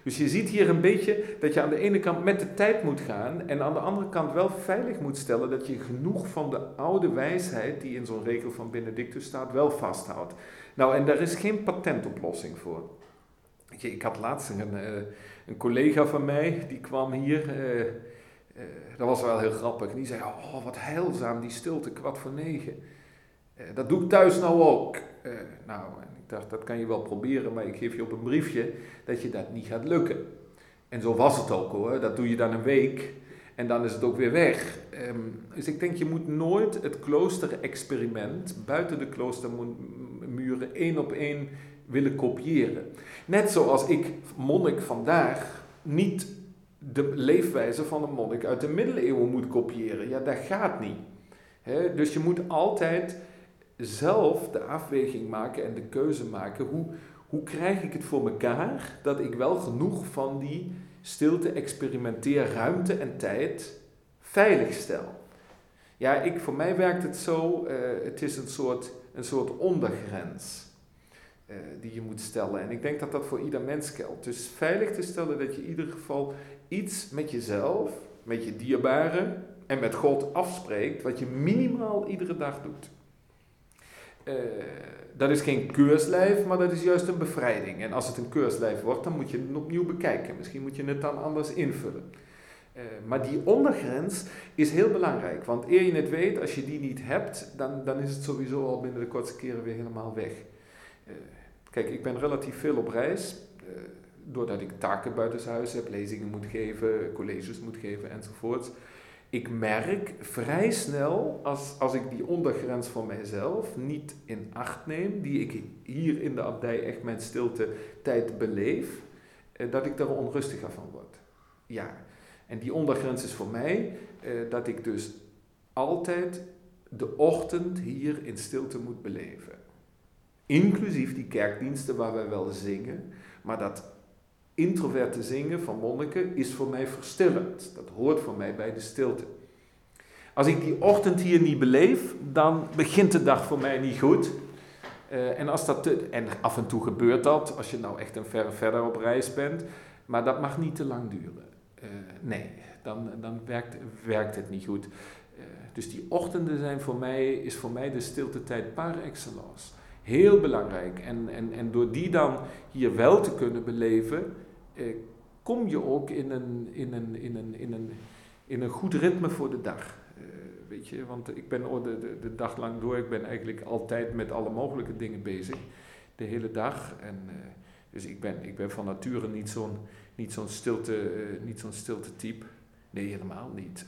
Dus je ziet hier een beetje dat je aan de ene kant met de tijd moet gaan en aan de andere kant wel veilig moet stellen dat je genoeg van de oude wijsheid die in zo'n regel van Benedictus staat wel vasthoudt. Nou, en daar is geen patentoplossing voor. Ik had laatst een, uh, een collega van mij, die kwam hier, uh, uh, dat was wel heel grappig, die zei, oh wat heilzaam die stilte, kwart voor negen. dat doe ik thuis nou ook. Nou, dacht, dat kan je wel proberen, maar ik geef je op een briefje dat je dat niet gaat lukken. En zo was het ook hoor. Dat doe je dan een week en dan is het ook weer weg. Um, dus ik denk, je moet nooit het kloosterexperiment buiten de kloostermuren één op één willen kopiëren. Net zoals ik, monnik vandaag, niet de leefwijze van een monnik uit de middeleeuwen moet kopiëren. Ja, dat gaat niet. Dus je moet altijd zelf de afweging maken en de keuze maken. Hoe, hoe krijg ik het voor mekaar dat ik wel genoeg van die stilte, experimenteer, ruimte en tijd veilig stel? Ja, ik, voor mij werkt het zo, uh, het is een soort, een soort ondergrens uh, die je moet stellen. En ik denk dat dat voor ieder mens geldt. Dus veilig te stellen dat je in ieder geval iets met jezelf, met je dierbaren en met God afspreekt, wat je minimaal iedere dag doet. Uh, dat is geen keurslijf, maar dat is juist een bevrijding. En als het een keurslijf wordt, dan moet je het opnieuw bekijken. Misschien moet je het dan anders invullen. Uh, maar die ondergrens is heel belangrijk, want eer je het weet, als je die niet hebt, dan, dan is het sowieso al binnen de kortste keren weer helemaal weg. Uh, kijk, ik ben relatief veel op reis, doordat ik taken buitenshuis heb, lezingen moet geven, colleges moet geven enzovoort ik merk vrij snel, als, als ik die ondergrens van mijzelf niet in acht neem, die ik hier in de abdij echt mijn stilte tijd beleef, eh, dat ik daar onrustiger van word. Ja, en die ondergrens is voor mij eh, dat ik dus altijd de ochtend hier in stilte moet beleven. Inclusief die kerkdiensten waar wij wel zingen, maar dat introverte zingen van monniken is voor mij verstillend. Dat hoort voor mij bij de stilte. Als ik die ochtend hier niet beleef, dan begint de dag voor mij niet goed. Uh, en, als dat en af en toe gebeurt dat, als je nou echt een ver verder op reis bent. Maar dat mag niet te lang duren. Uh, nee, dan, dan werkt, werkt het niet goed. Uh, dus die ochtenden zijn voor mij, is voor mij de stilte tijd par excellence. Heel belangrijk. En, en, en door die dan hier wel te kunnen beleven, eh, kom je ook in een, in, een, in, een, in, een, in een goed ritme voor de dag. Eh, weet je, want ik ben de, de, de, dag lang door, ik ben eigenlijk altijd met alle mogelijke dingen bezig. De hele dag. En, uh, dus ik ben, ik ben van nature niet zo'n niet zo'n stilte, uh, niet zo'n stilte type. Nee, helemaal niet.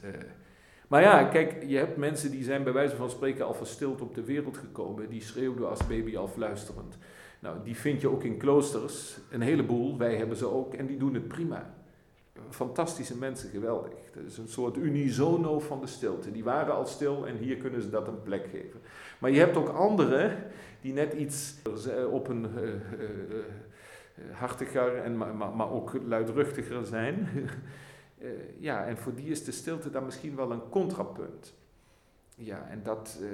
Maar ja, kijk, je hebt mensen die zijn bij wijze van spreken al verstild op de wereld gekomen. Die schreeuwden als baby al fluisterend. Nou, die vind je ook in kloosters, een heleboel. Wij hebben ze ook en die doen het prima. Fantastische mensen, geweldig. Dat is een soort unisono van de stilte. Die waren al stil en hier kunnen ze dat een plek geven. Maar je hebt ook anderen die net iets op een uh, hartiger en maar, ook luidruchtiger zijn. <laughs> Ja, en voor die is de stilte dan misschien wel een contrapunt. Ja, en dat, uh,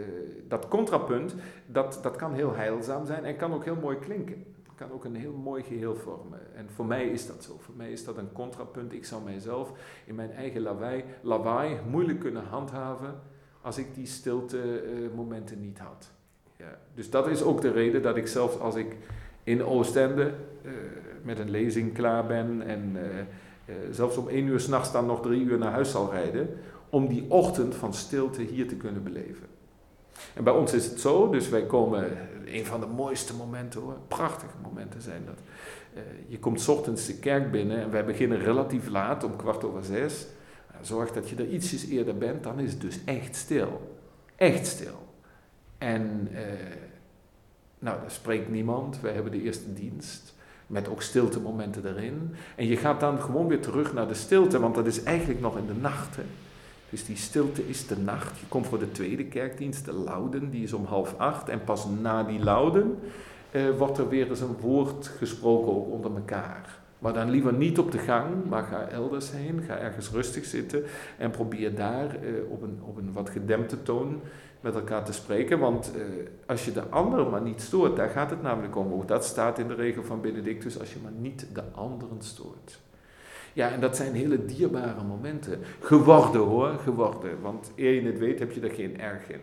dat contrapunt, dat, dat kan heel heilzaam zijn en kan ook heel mooi klinken. Kan ook een heel mooi geheel vormen. En voor mij is dat zo. Voor mij is dat een contrapunt. Ik zou mijzelf in mijn eigen lawaai, lawaai moeilijk kunnen handhaven als ik die stilte uh, momenten niet had. Ja, dus dat is ook de reden dat ik zelfs als ik in Oostende uh, met een lezing klaar ben en zelfs om één uur s'nachts dan nog drie uur naar huis zal rijden, om die ochtend van stilte hier te kunnen beleven. En bij ons is het zo, dus wij komen, een van de mooiste momenten hoor, prachtige momenten zijn dat. Uh, je komt ochtends de kerk binnen en wij beginnen relatief laat, om kwart over zes. Nou, zorg dat je er ietsjes eerder bent, dan is het dus echt stil. Echt stil. En uh, nou, daar spreekt niemand, wij hebben de eerste dienst met ook stilte momenten erin. En je gaat dan gewoon weer terug naar de stilte, want dat is eigenlijk nog in de nacht. Dus die stilte is de nacht. Je komt voor de tweede kerkdienst, de Louden, die is om half acht. En pas na die Louden eh, wordt er weer eens een woord gesproken onder elkaar. Maar dan liever niet op de gang, maar ga elders heen. Ga ergens rustig zitten en probeer daar eh, op, een, op een wat gedempte toon met elkaar te spreken. Want eh, als je de ander maar niet stoort, daar gaat het namelijk om. Ook dat staat in de regel van Benedictus, als je maar niet de anderen stoort. Ja, en dat zijn hele dierbare momenten. Geworden hoor, geworden. Want eer je het weet, heb je er geen erg in.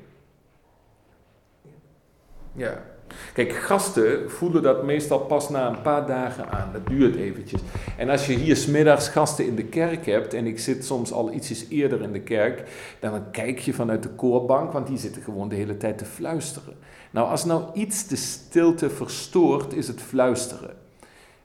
Ja. Kijk, gasten voelen dat meestal pas na een paar dagen aan. Dat duurt eventjes. En als je hier smiddags gasten in de kerk hebt, en ik zit soms al ietsjes eerder in de kerk, dan kijk je vanuit de koorbank, want die zitten gewoon de hele tijd te fluisteren. Nou, als nou iets de stilte verstoort, is het fluisteren.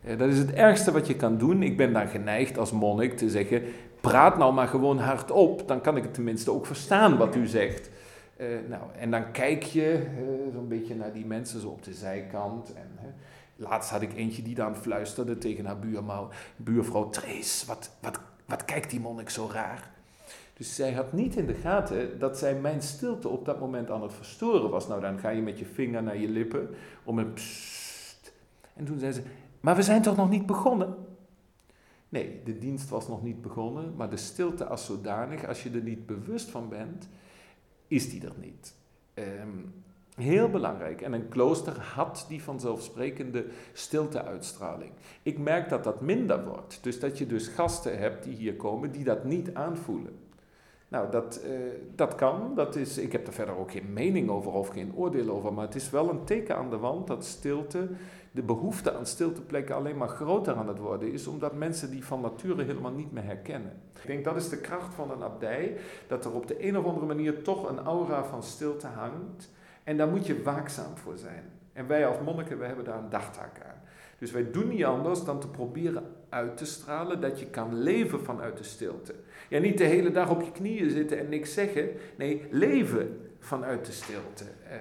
Eh, dat is het ergste wat je kan doen. Ik ben dan geneigd als monnik te zeggen: praat nou maar gewoon hardop, dan kan ik het tenminste ook verstaan wat u zegt. Uh, nou, en dan kijk je uh, zo'n beetje naar die mensen zo op de zijkant. En, laatst had ik eentje die dan fluisterde tegen haar buurvrouw, buurvrouw Trees, wat, wat, wat kijkt die monnik zo raar? Dus zij had niet in de gaten dat zij mijn stilte op dat moment aan het verstoren was. Nou, dan ga je met je vinger naar je lippen om een pssst. En toen zei ze, maar we zijn toch nog niet begonnen? Nee, de dienst was nog niet begonnen, maar de stilte als zodanig, als je er niet bewust van bent, is die er niet. Um, heel belangrijk. En een klooster had die vanzelfsprekende stilteuitstraling. Ik merk dat dat minder wordt. Dus dat je dus gasten hebt die hier komen die dat niet aanvoelen. Nou, dat, uh, dat kan. Dat is, ik heb er verder ook geen mening over of geen oordeel over. Maar het is wel een teken aan de wand dat stilte, de behoefte aan stilteplekken alleen maar groter aan het worden is. Omdat mensen die van nature helemaal niet meer herkennen. Ik denk dat is de kracht van een abdij. Dat er op de een of andere manier toch een aura van stilte hangt. En daar moet je waakzaam voor zijn. En wij als monniken, wij hebben daar een dagtaak aan. Dus wij doen niet anders dan te proberen uit te stralen dat je kan leven vanuit de stilte. Ja, niet de hele dag op je knieën zitten en niks zeggen. Nee, leven vanuit de stilte. Uh,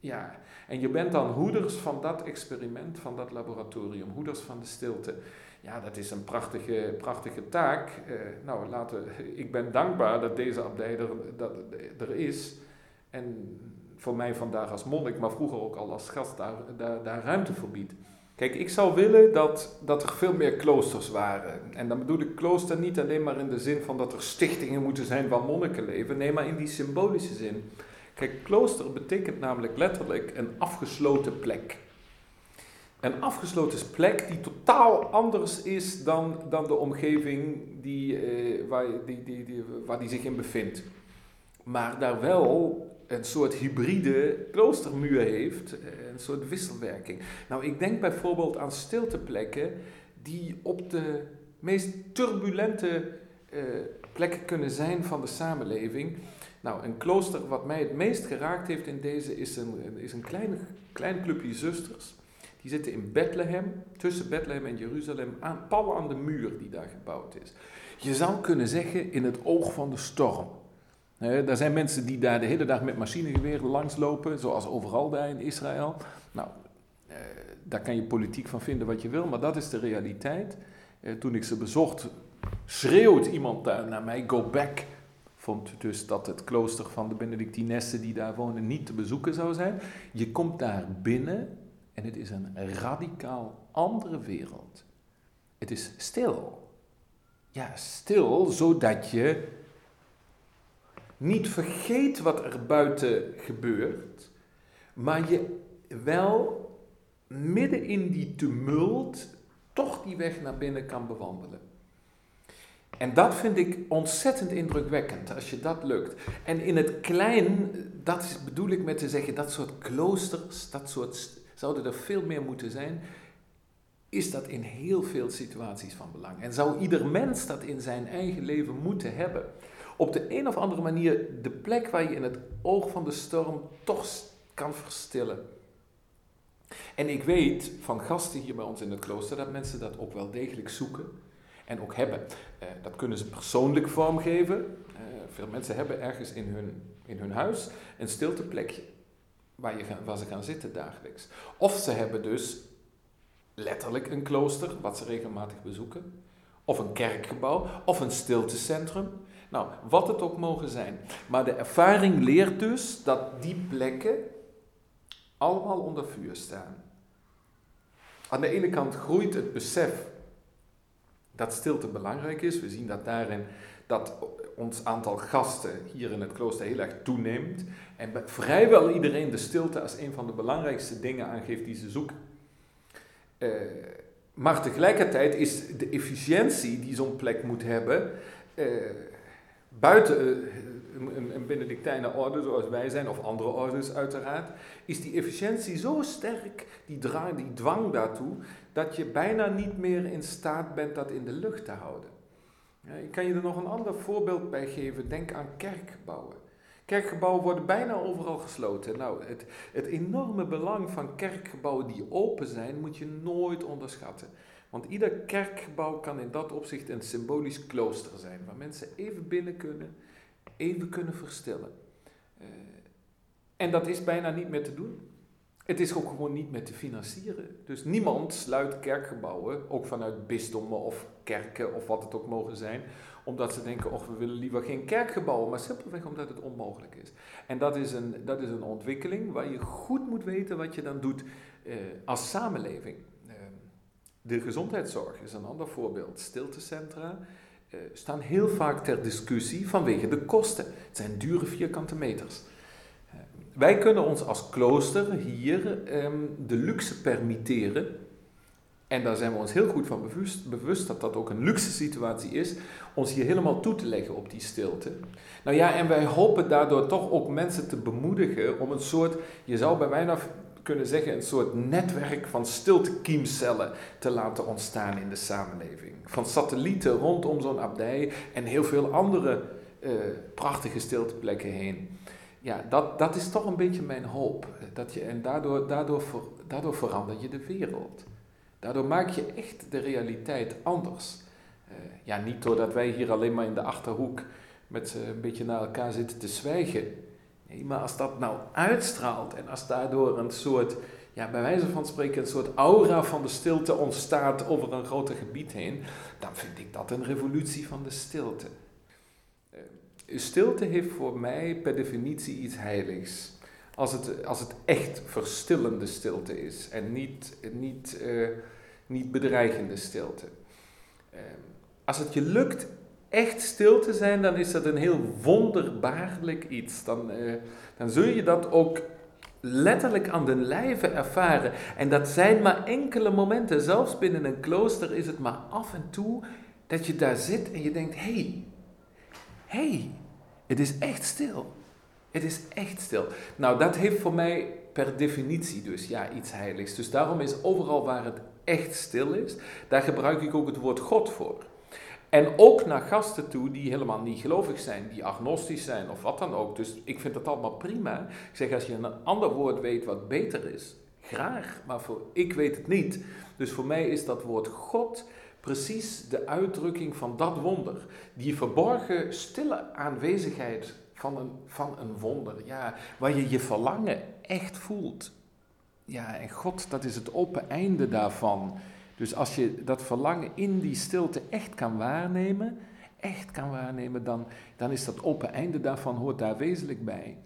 ja, en je bent dan hoeders van dat experiment, van dat laboratorium, hoeders van de stilte. Ja, dat is een prachtige, prachtige taak. Uh, nou, laten, <laughs> ik ben dankbaar dat deze abdij er, dat, er is. En voor mij vandaag als monnik, maar vroeger ook al als gast, daar, daar, daar ruimte voor biedt. Kijk, ik zou willen dat, dat er veel meer kloosters waren. En dan bedoel ik klooster niet alleen maar in de zin van dat er stichtingen moeten zijn waar monniken leven. Nee, maar in die symbolische zin. Kijk, klooster betekent namelijk letterlijk een afgesloten plek. Een afgesloten plek die totaal anders is dan, dan de omgeving die, eh, waar, die, die, die, waar die zich in bevindt. Maar daar wel een soort hybride kloostermuur heeft, eh, een soort wisselwerking. Nou, ik denk bijvoorbeeld aan stilteplekken die op de meest turbulente uh, plekken kunnen zijn van de samenleving. Nou, een klooster wat mij het meest geraakt heeft in deze is een, is een klein, klein clubje zusters. Die zitten in Bethlehem, tussen Bethlehem en Jeruzalem, aan, pal aan de muur die daar gebouwd is. Je zou kunnen zeggen in het oog van de storm. Er zijn mensen die daar de hele dag met machinegeweren langslopen, zoals overal daar in Israël. Nou, eh, daar kan je politiek van vinden wat je wil, maar dat is de realiteit. Eh, toen ik ze bezocht, schreeuwt iemand daar naar mij, go back. Vond dus dat het klooster van de Benedictinessen die daar wonen niet te bezoeken zou zijn. Je komt daar binnen en het is een radicaal andere wereld. Het is stil. Ja, stil, zodat je niet vergeet wat er buiten gebeurt, maar je wel midden in die tumult toch die weg naar binnen kan bewandelen. En dat vind ik ontzettend indrukwekkend als je dat lukt. En in het klein, dat bedoel ik met te zeggen, dat soort kloosters, dat soort, zouden er veel meer moeten zijn, is dat in heel veel situaties van belang. En zou ieder mens dat in zijn eigen leven moeten hebben op de een of andere manier de plek waar je in het oog van de storm toch kan verstillen. En ik weet van gasten hier bij ons in het klooster dat mensen dat ook wel degelijk zoeken en ook hebben. Eh, dat kunnen ze persoonlijk vormgeven. Eh, veel mensen hebben ergens in hun, in hun huis een stilteplekje waar, je waar ze gaan zitten dagelijks. Of ze hebben dus letterlijk een klooster wat ze regelmatig bezoeken. Of een kerkgebouw, of een stiltecentrum. Nou, wat het ook mogen zijn. Maar de ervaring leert dus dat die plekken allemaal onder vuur staan. Aan de ene kant groeit het besef dat stilte belangrijk is. We zien dat daarin dat ons aantal gasten hier in het klooster heel erg toeneemt. En vrijwel iedereen de stilte als een van de belangrijkste dingen aangeeft die ze zoeken. Uh, maar tegelijkertijd is de efficiëntie die zo'n plek moet hebben, uh, buiten uh, een, Benedictijnen orde zoals wij zijn, of andere orders uiteraard, is die efficiëntie zo sterk, die, drang, die dwang daartoe, dat je bijna niet meer in staat bent dat in de lucht te houden. Ik kan je er nog een ander voorbeeld bij geven. Denk aan kerkgebouwen. Kerkgebouwen worden bijna overal gesloten. Nou, het, het enorme belang van kerkgebouwen die open zijn, moet je nooit onderschatten. Want ieder kerkgebouw kan in dat opzicht een symbolisch klooster zijn, waar mensen even binnen kunnen, even kunnen verstillen. Uh, en dat is bijna niet meer te doen. Het is ook gewoon niet meer te financieren. Dus niemand sluit kerkgebouwen, ook vanuit bisdommen of kerken of wat het ook mogen zijn, omdat ze denken, of we willen liever geen kerkgebouwen, maar simpelweg omdat het onmogelijk is. En dat is een, dat is een ontwikkeling waar je goed moet weten wat je dan doet uh, als samenleving. De gezondheidszorg is een ander voorbeeld. Stiltecentra uh, staan heel vaak ter discussie vanwege de kosten. Het zijn dure vierkante meters. wij kunnen ons als klooster hier um, de luxe permitteren En daar zijn we ons heel goed van bewust, bewust dat dat ook een luxe situatie is, ons hier helemaal toe te leggen op die stilte. Nou ja, en wij hopen daardoor toch ook mensen te bemoedigen om een soort, je zou bij mij kunnen zeggen, een soort netwerk van stiltekiemcellen te laten ontstaan in de samenleving. Van satellieten rondom zo'n abdij en heel veel andere uh, prachtige stilteplekken heen. Ja, dat, dat is toch een beetje mijn hoop. Dat je, en daardoor, daardoor, daardoor verander je de wereld. Daardoor maak je echt de realiteit anders. Uh, ja, niet doordat wij hier alleen maar in de achterhoek met een beetje naar elkaar zitten te zwijgen. Maar als dat nou uitstraalt en als daardoor een soort, ja, bij wijze van spreken, een soort aura van de stilte ontstaat over een groter gebied heen, dan vind ik dat een revolutie van de stilte. Uh, stilte heeft voor mij per definitie iets heiligs. Als het, als het echt verstillende stilte is en niet, niet, uh, niet bedreigende stilte. Uh, als het je lukt echt stil te zijn, dan is dat een heel wonderbaarlijk iets. Dan, uh, dan zul je dat ook letterlijk aan de lijve ervaren. En dat zijn maar enkele momenten. Zelfs binnen een klooster is het maar af en toe dat je daar zit en je denkt: hé, hey, hey, het is echt stil. Het is echt stil. Nou, dat heeft voor mij per definitie dus ja, iets heiligs. Dus daarom is overal waar het echt stil is, daar gebruik ik ook het woord God voor. En ook naar gasten toe die helemaal niet gelovig zijn, die agnostisch zijn of wat dan ook. Dus ik vind dat allemaal prima. Ik zeg, als je een ander woord weet wat beter is, graag, maar voor, ik weet het niet. Dus voor mij is dat woord God precies de uitdrukking van dat wonder. Die verborgen, stille aanwezigheid van een, van een wonder. Ja, waar je je verlangen echt voelt. Ja, en God, dat is het open einde daarvan. Dus als je dat verlangen in die stilte echt kan waarnemen, echt kan waarnemen, dan, dan is dat open einde daarvan, hoort daar wezenlijk bij.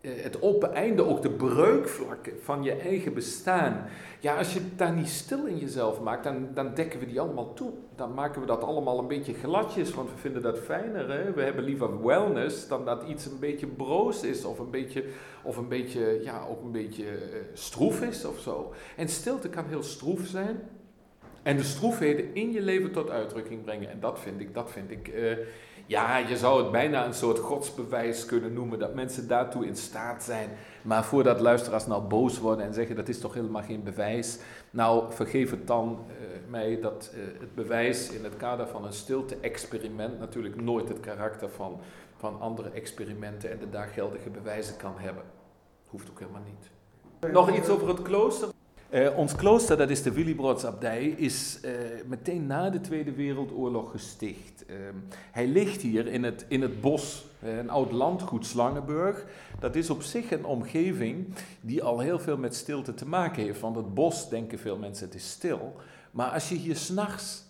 Eh, het open einde, ook de breukvlakken van je eigen bestaan. Ja, als je daar niet stil in jezelf maakt, dan, dan dekken we die allemaal toe. Dan maken we dat allemaal een beetje gladjes, want we vinden dat fijner. Hè? We hebben liever wellness dan dat iets een beetje broos is of een beetje, of een beetje, ja, ook een beetje uh, stroef is of zo. En stilte kan heel stroef zijn. En de stroefheden in je leven tot uitdrukking brengen. En dat vind ik, dat vind ik uh, ja, je zou het bijna een soort godsbewijs kunnen noemen, dat mensen daartoe in staat zijn. Maar voordat luisteraars nou boos worden en zeggen dat is toch helemaal geen bewijs, nou vergeef het dan uh, mij dat uh, het bewijs in het kader van een stilte-experiment natuurlijk nooit het karakter van, van andere experimenten en de daar geldige bewijzen kan hebben. Hoeft ook helemaal niet. Nog iets over het klooster? Uh, ons klooster, dat is de Willibrodsabdij, is uh, meteen na de Tweede Wereldoorlog gesticht. Uh, hij ligt hier in het, in het bos, een oud landgoed Slangenburg. Dat is op zich een omgeving die al heel veel met stilte te maken heeft. Want het bos, denken veel mensen, het is stil. Maar als je hier s'nachts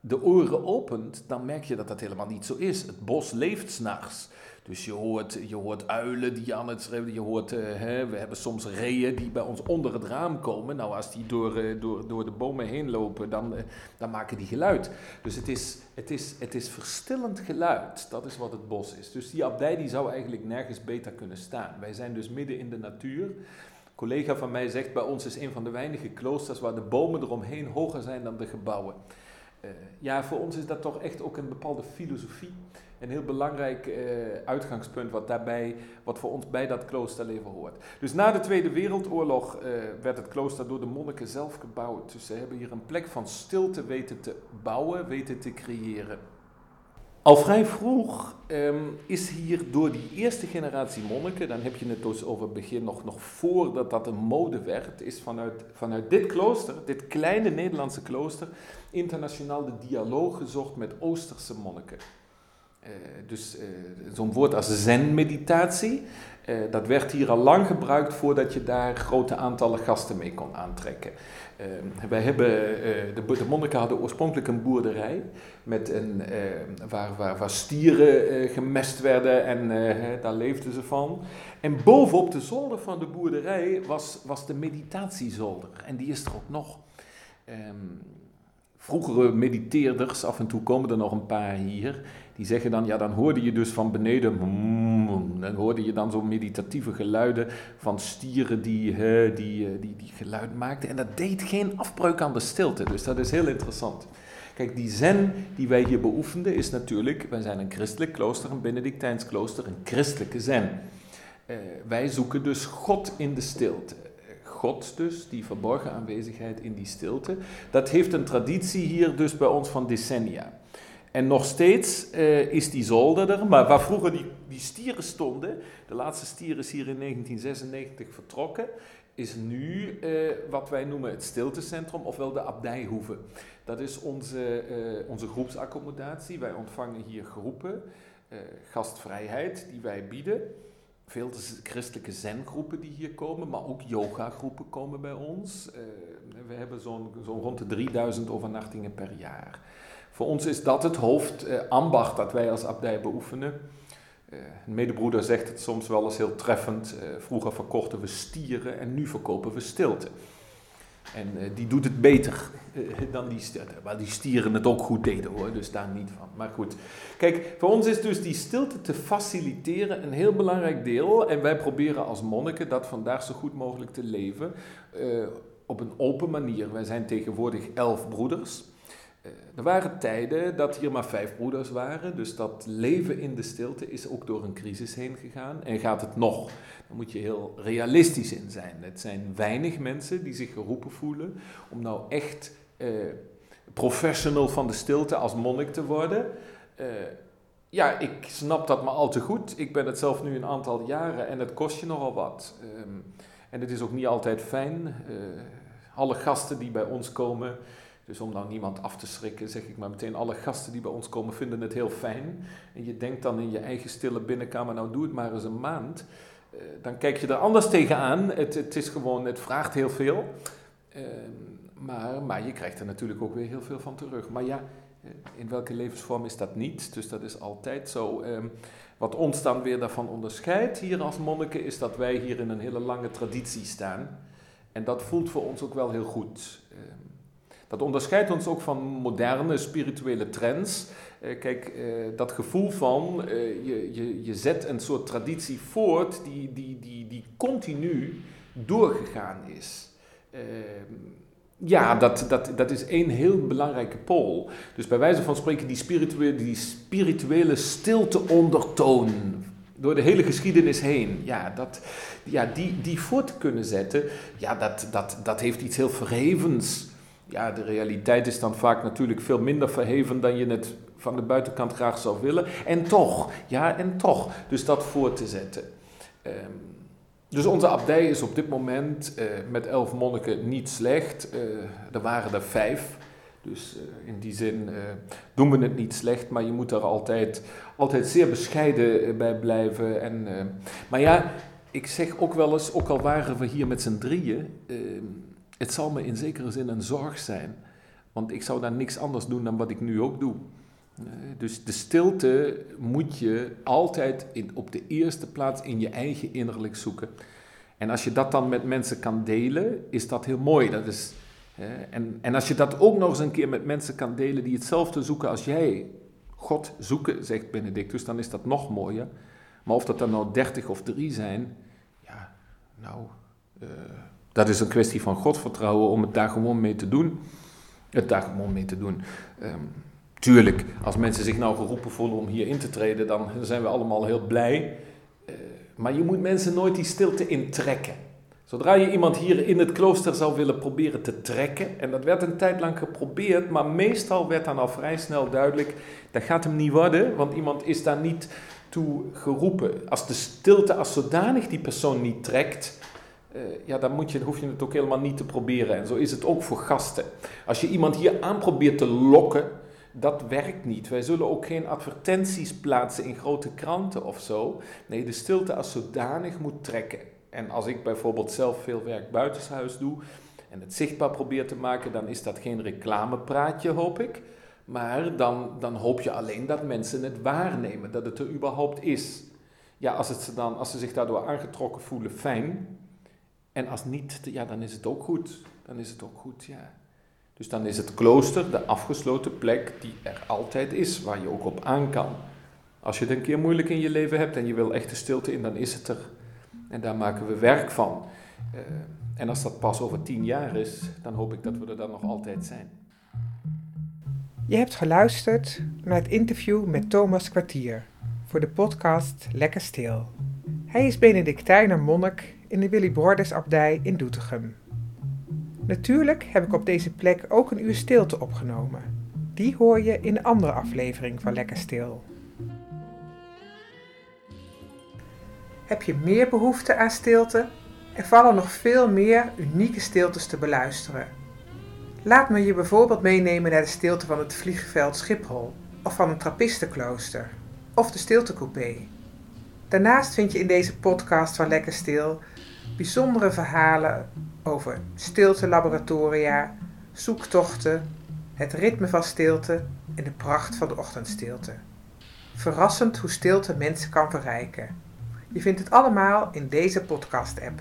de oren opent, dan merk je dat dat helemaal niet zo is. Het bos leeft s'nachts. Dus je hoort, je hoort uilen die aan het schreeuwen. Je hoort, uh, hè, we hebben soms reeën die bij ons onder het raam komen. Nou, als die door, uh, door, door de bomen heen lopen, dan, uh, dan maken die geluid. Dus het is, het, is, het is verstillend geluid. Dat is wat het bos is. Dus die abdij die zou eigenlijk nergens beter kunnen staan. Wij zijn dus midden in de natuur. Een collega van mij zegt, bij ons is een van de weinige kloosters waar de bomen eromheen hoger zijn dan de gebouwen. ja, voor ons is dat toch echt ook een bepaalde filosofie een heel belangrijk uh, uitgangspunt wat, daarbij, wat voor ons bij dat kloosterleven hoort. Dus na de Tweede Wereldoorlog uh, werd het klooster door de monniken zelf gebouwd. Dus ze hebben hier een plek van stilte weten te bouwen, weten te creëren. Al vrij vroeg um, is hier door die eerste generatie monniken, dan heb je het dus over het begin nog, nog voordat dat een mode werd, is vanuit, vanuit dit klooster, dit kleine Nederlandse klooster, internationaal de dialoog gezocht met Oosterse monniken. Uh, dus uh, zo'n woord als zen-meditatie, uh, dat werd hier al lang gebruikt voordat je daar grote aantallen gasten mee kon aantrekken. wij hebben, de, de, monniken hadden oorspronkelijk een boerderij met een, waar, waar, waar, stieren gemest werden en daar leefden ze van. En bovenop de zolder van de boerderij was, was de meditatiezolder en die is er ook nog. Um, vroegere mediteerders, af en toe komen er nog een paar hier, die zeggen dan, ja, dan hoorde je dus van beneden, mm, dan hoorde je dan zo'n meditatieve geluiden van stieren die, die, die, die geluid maakten. En dat deed geen afbreuk aan de stilte, dus dat is heel interessant. Kijk, die zen die wij hier beoefenden is natuurlijk, wij zijn een christelijk klooster, een Benedictijns klooster, een christelijke zen. Uh, wij zoeken dus God in de stilte. God dus, die verborgen aanwezigheid in die stilte. Dat heeft een traditie hier dus bij ons van decennia. En nog steeds uh, is die zolder er, maar waar vroeger die, die stieren stonden, de laatste stier is hier in 1996 vertrokken, is nu uh, wat wij noemen het stiltecentrum, ofwel de abdijhoeve. Dat is onze, uh, onze groepsaccommodatie. Wij ontvangen hier groepen, gastvrijheid die wij bieden veel christelijke zengroepen die hier komen, maar ook yogagroepen komen bij ons. We hebben zo'n zo rond de 3000 overnachtingen per jaar. Voor ons is dat het hoofdambacht uh, dat wij als abdij beoefenen. Uh, een medebroeder zegt het soms wel eens heel treffend. vroeger verkochten we stieren en nu verkopen we stilte. En die doet het beter dan die stilte. Maar die stieren het ook goed deden hoor, dus daar niet van. Maar goed. Kijk, voor ons is dus die stilte te faciliteren een heel belangrijk deel. En wij proberen als monniken dat vandaag zo goed mogelijk te leven. Op een open manier. Wij zijn tegenwoordig elf broeders. Uh, er waren tijden dat hier maar vijf broeders waren, dus dat leven in de stilte is ook door een crisis heen gegaan en gaat het nog. Daar moet je heel realistisch in zijn. Het zijn weinig mensen die zich geroepen voelen om nou echt uh, professional van de stilte als monnik te worden. Uh, ja, ik snap dat maar al te goed. Ik ben het zelf nu een aantal jaren en het kost je nogal wat. Um, en het is ook niet altijd fijn. alle gasten die bij ons komen, dus om nou niemand af te schrikken, zeg ik maar meteen, alle gasten die bij ons komen vinden het heel fijn. En je denkt dan in je eigen stille binnenkamer, nou doe het maar eens een maand. Uh, dan kijk je er anders tegenaan. Het, het is gewoon, het vraagt heel veel. Uh, maar, maar je krijgt er natuurlijk ook weer heel veel van terug. Maar ja, eh, in welke levensvorm is dat niet? Dus dat is altijd zo. Um, wat ons dan weer daarvan onderscheidt hier als monniken, is dat wij hier in een hele lange traditie staan. En dat voelt voor ons ook wel heel goed. Uh, dat onderscheidt ons ook van moderne spirituele trends. Uh, kijk, uh, dat gevoel van uh, je, je, je zet een soort traditie voort die, die, die, die continu doorgegaan is. ja, dat, dat, dat is één heel belangrijke pool. Dus bij wijze van spreken die spirituele, die spirituele stilte ondertoon door de hele geschiedenis heen, ja, dat, ja die, die voor te kunnen zetten, ja, dat, dat, dat heeft iets heel verhevens ja, de realiteit is dan vaak natuurlijk veel minder verheven dan je het van de buitenkant graag zou willen. En toch, ja, en toch. Dus dat voor te zetten. Um, dus onze abdij is op dit moment uh, met elf monniken niet slecht. Uh, er waren er vijf. Dus uh, in die zin doen we het niet slecht, maar je moet er altijd, altijd zeer bescheiden bij blijven. En, maar ja, ik zeg ook wel eens, ook al waren we hier met z'n drieën ehm, het zal me in zekere zin een zorg zijn, want ik zou daar niks anders doen dan wat ik nu ook doe. Eh, dus de stilte moet je altijd in, op de eerste plaats in je eigen innerlijk zoeken. En als je dat dan met mensen kan delen, is dat heel mooi. Dat is, en, en als je dat ook nog eens een keer met mensen kan delen die hetzelfde zoeken als jij, God zoeken, zegt Benedictus, dan is dat nog mooier. Maar of dat er nou dertig of drie zijn, ja, nou, uh, dat is een kwestie van Godvertrouwen om het daar gewoon mee te doen. Het daar gewoon mee te doen. Um, tuurlijk, als mensen zich nou geroepen voelen om hier in te treden, dan zijn we allemaal heel blij. Uh, maar je moet mensen nooit die stilte intrekken. Zodra je iemand hier in het klooster zou willen proberen te trekken, en dat werd een tijd lang geprobeerd, maar meestal werd dan al vrij snel duidelijk, dat gaat hem niet worden, want iemand is daar niet toe geroepen. Als de stilte als zodanig die persoon niet trekt, uh, ja, dan moet je, hoef je het ook helemaal niet te proberen. En zo is het ook voor gasten. Als je iemand hier aan probeert te lokken, dat werkt niet. Wij zullen ook geen advertenties plaatsen in grote kranten of zo. Nee, de stilte als zodanig moet trekken. En als ik bijvoorbeeld zelf veel werk buitenshuis doe en het zichtbaar probeer te maken, dan is dat geen reclamepraatje, hoop ik. Maar dan, dan hoop je alleen dat mensen het waarnemen, dat het er überhaupt is. Ja, als, het dan, als ze zich daardoor aangetrokken voelen, fijn. En als niet, ja, dan is het ook goed. Dan is het ook goed, ja. Dus dan is het klooster de afgesloten plek die er altijd is, waar je ook op aan kan. Als je het een keer moeilijk in je leven hebt en je wil echte stilte in, dan is het er. En daar maken we werk van. Uh, en als dat pas over tien jaar is, dan hoop ik dat we er dan nog altijd zijn. Je hebt geluisterd naar het interview met Thomas Kwartier voor de podcast Lekker Stil. Hij is Benedictijner monnik in de Willy Borders abdij in Doetinchem. Natuurlijk heb ik op deze plek ook een uur stilte opgenomen. Die hoor je in een andere aflevering van Lekker Stil. Heb je meer behoefte aan stilte? Er vallen nog veel meer unieke stiltes te beluisteren. Laat me je bijvoorbeeld meenemen naar de stilte van het vliegveld Schiphol, of van een trappistenklooster, of de stiltecoupé. Daarnaast vind je in deze podcast van Lekker Stil bijzondere verhalen over stiltelaboratoria, zoektochten, het ritme van stilte en de pracht van de ochtendstilte. Verrassend hoe stilte mensen kan verrijken. Je vindt het allemaal in deze podcast-app.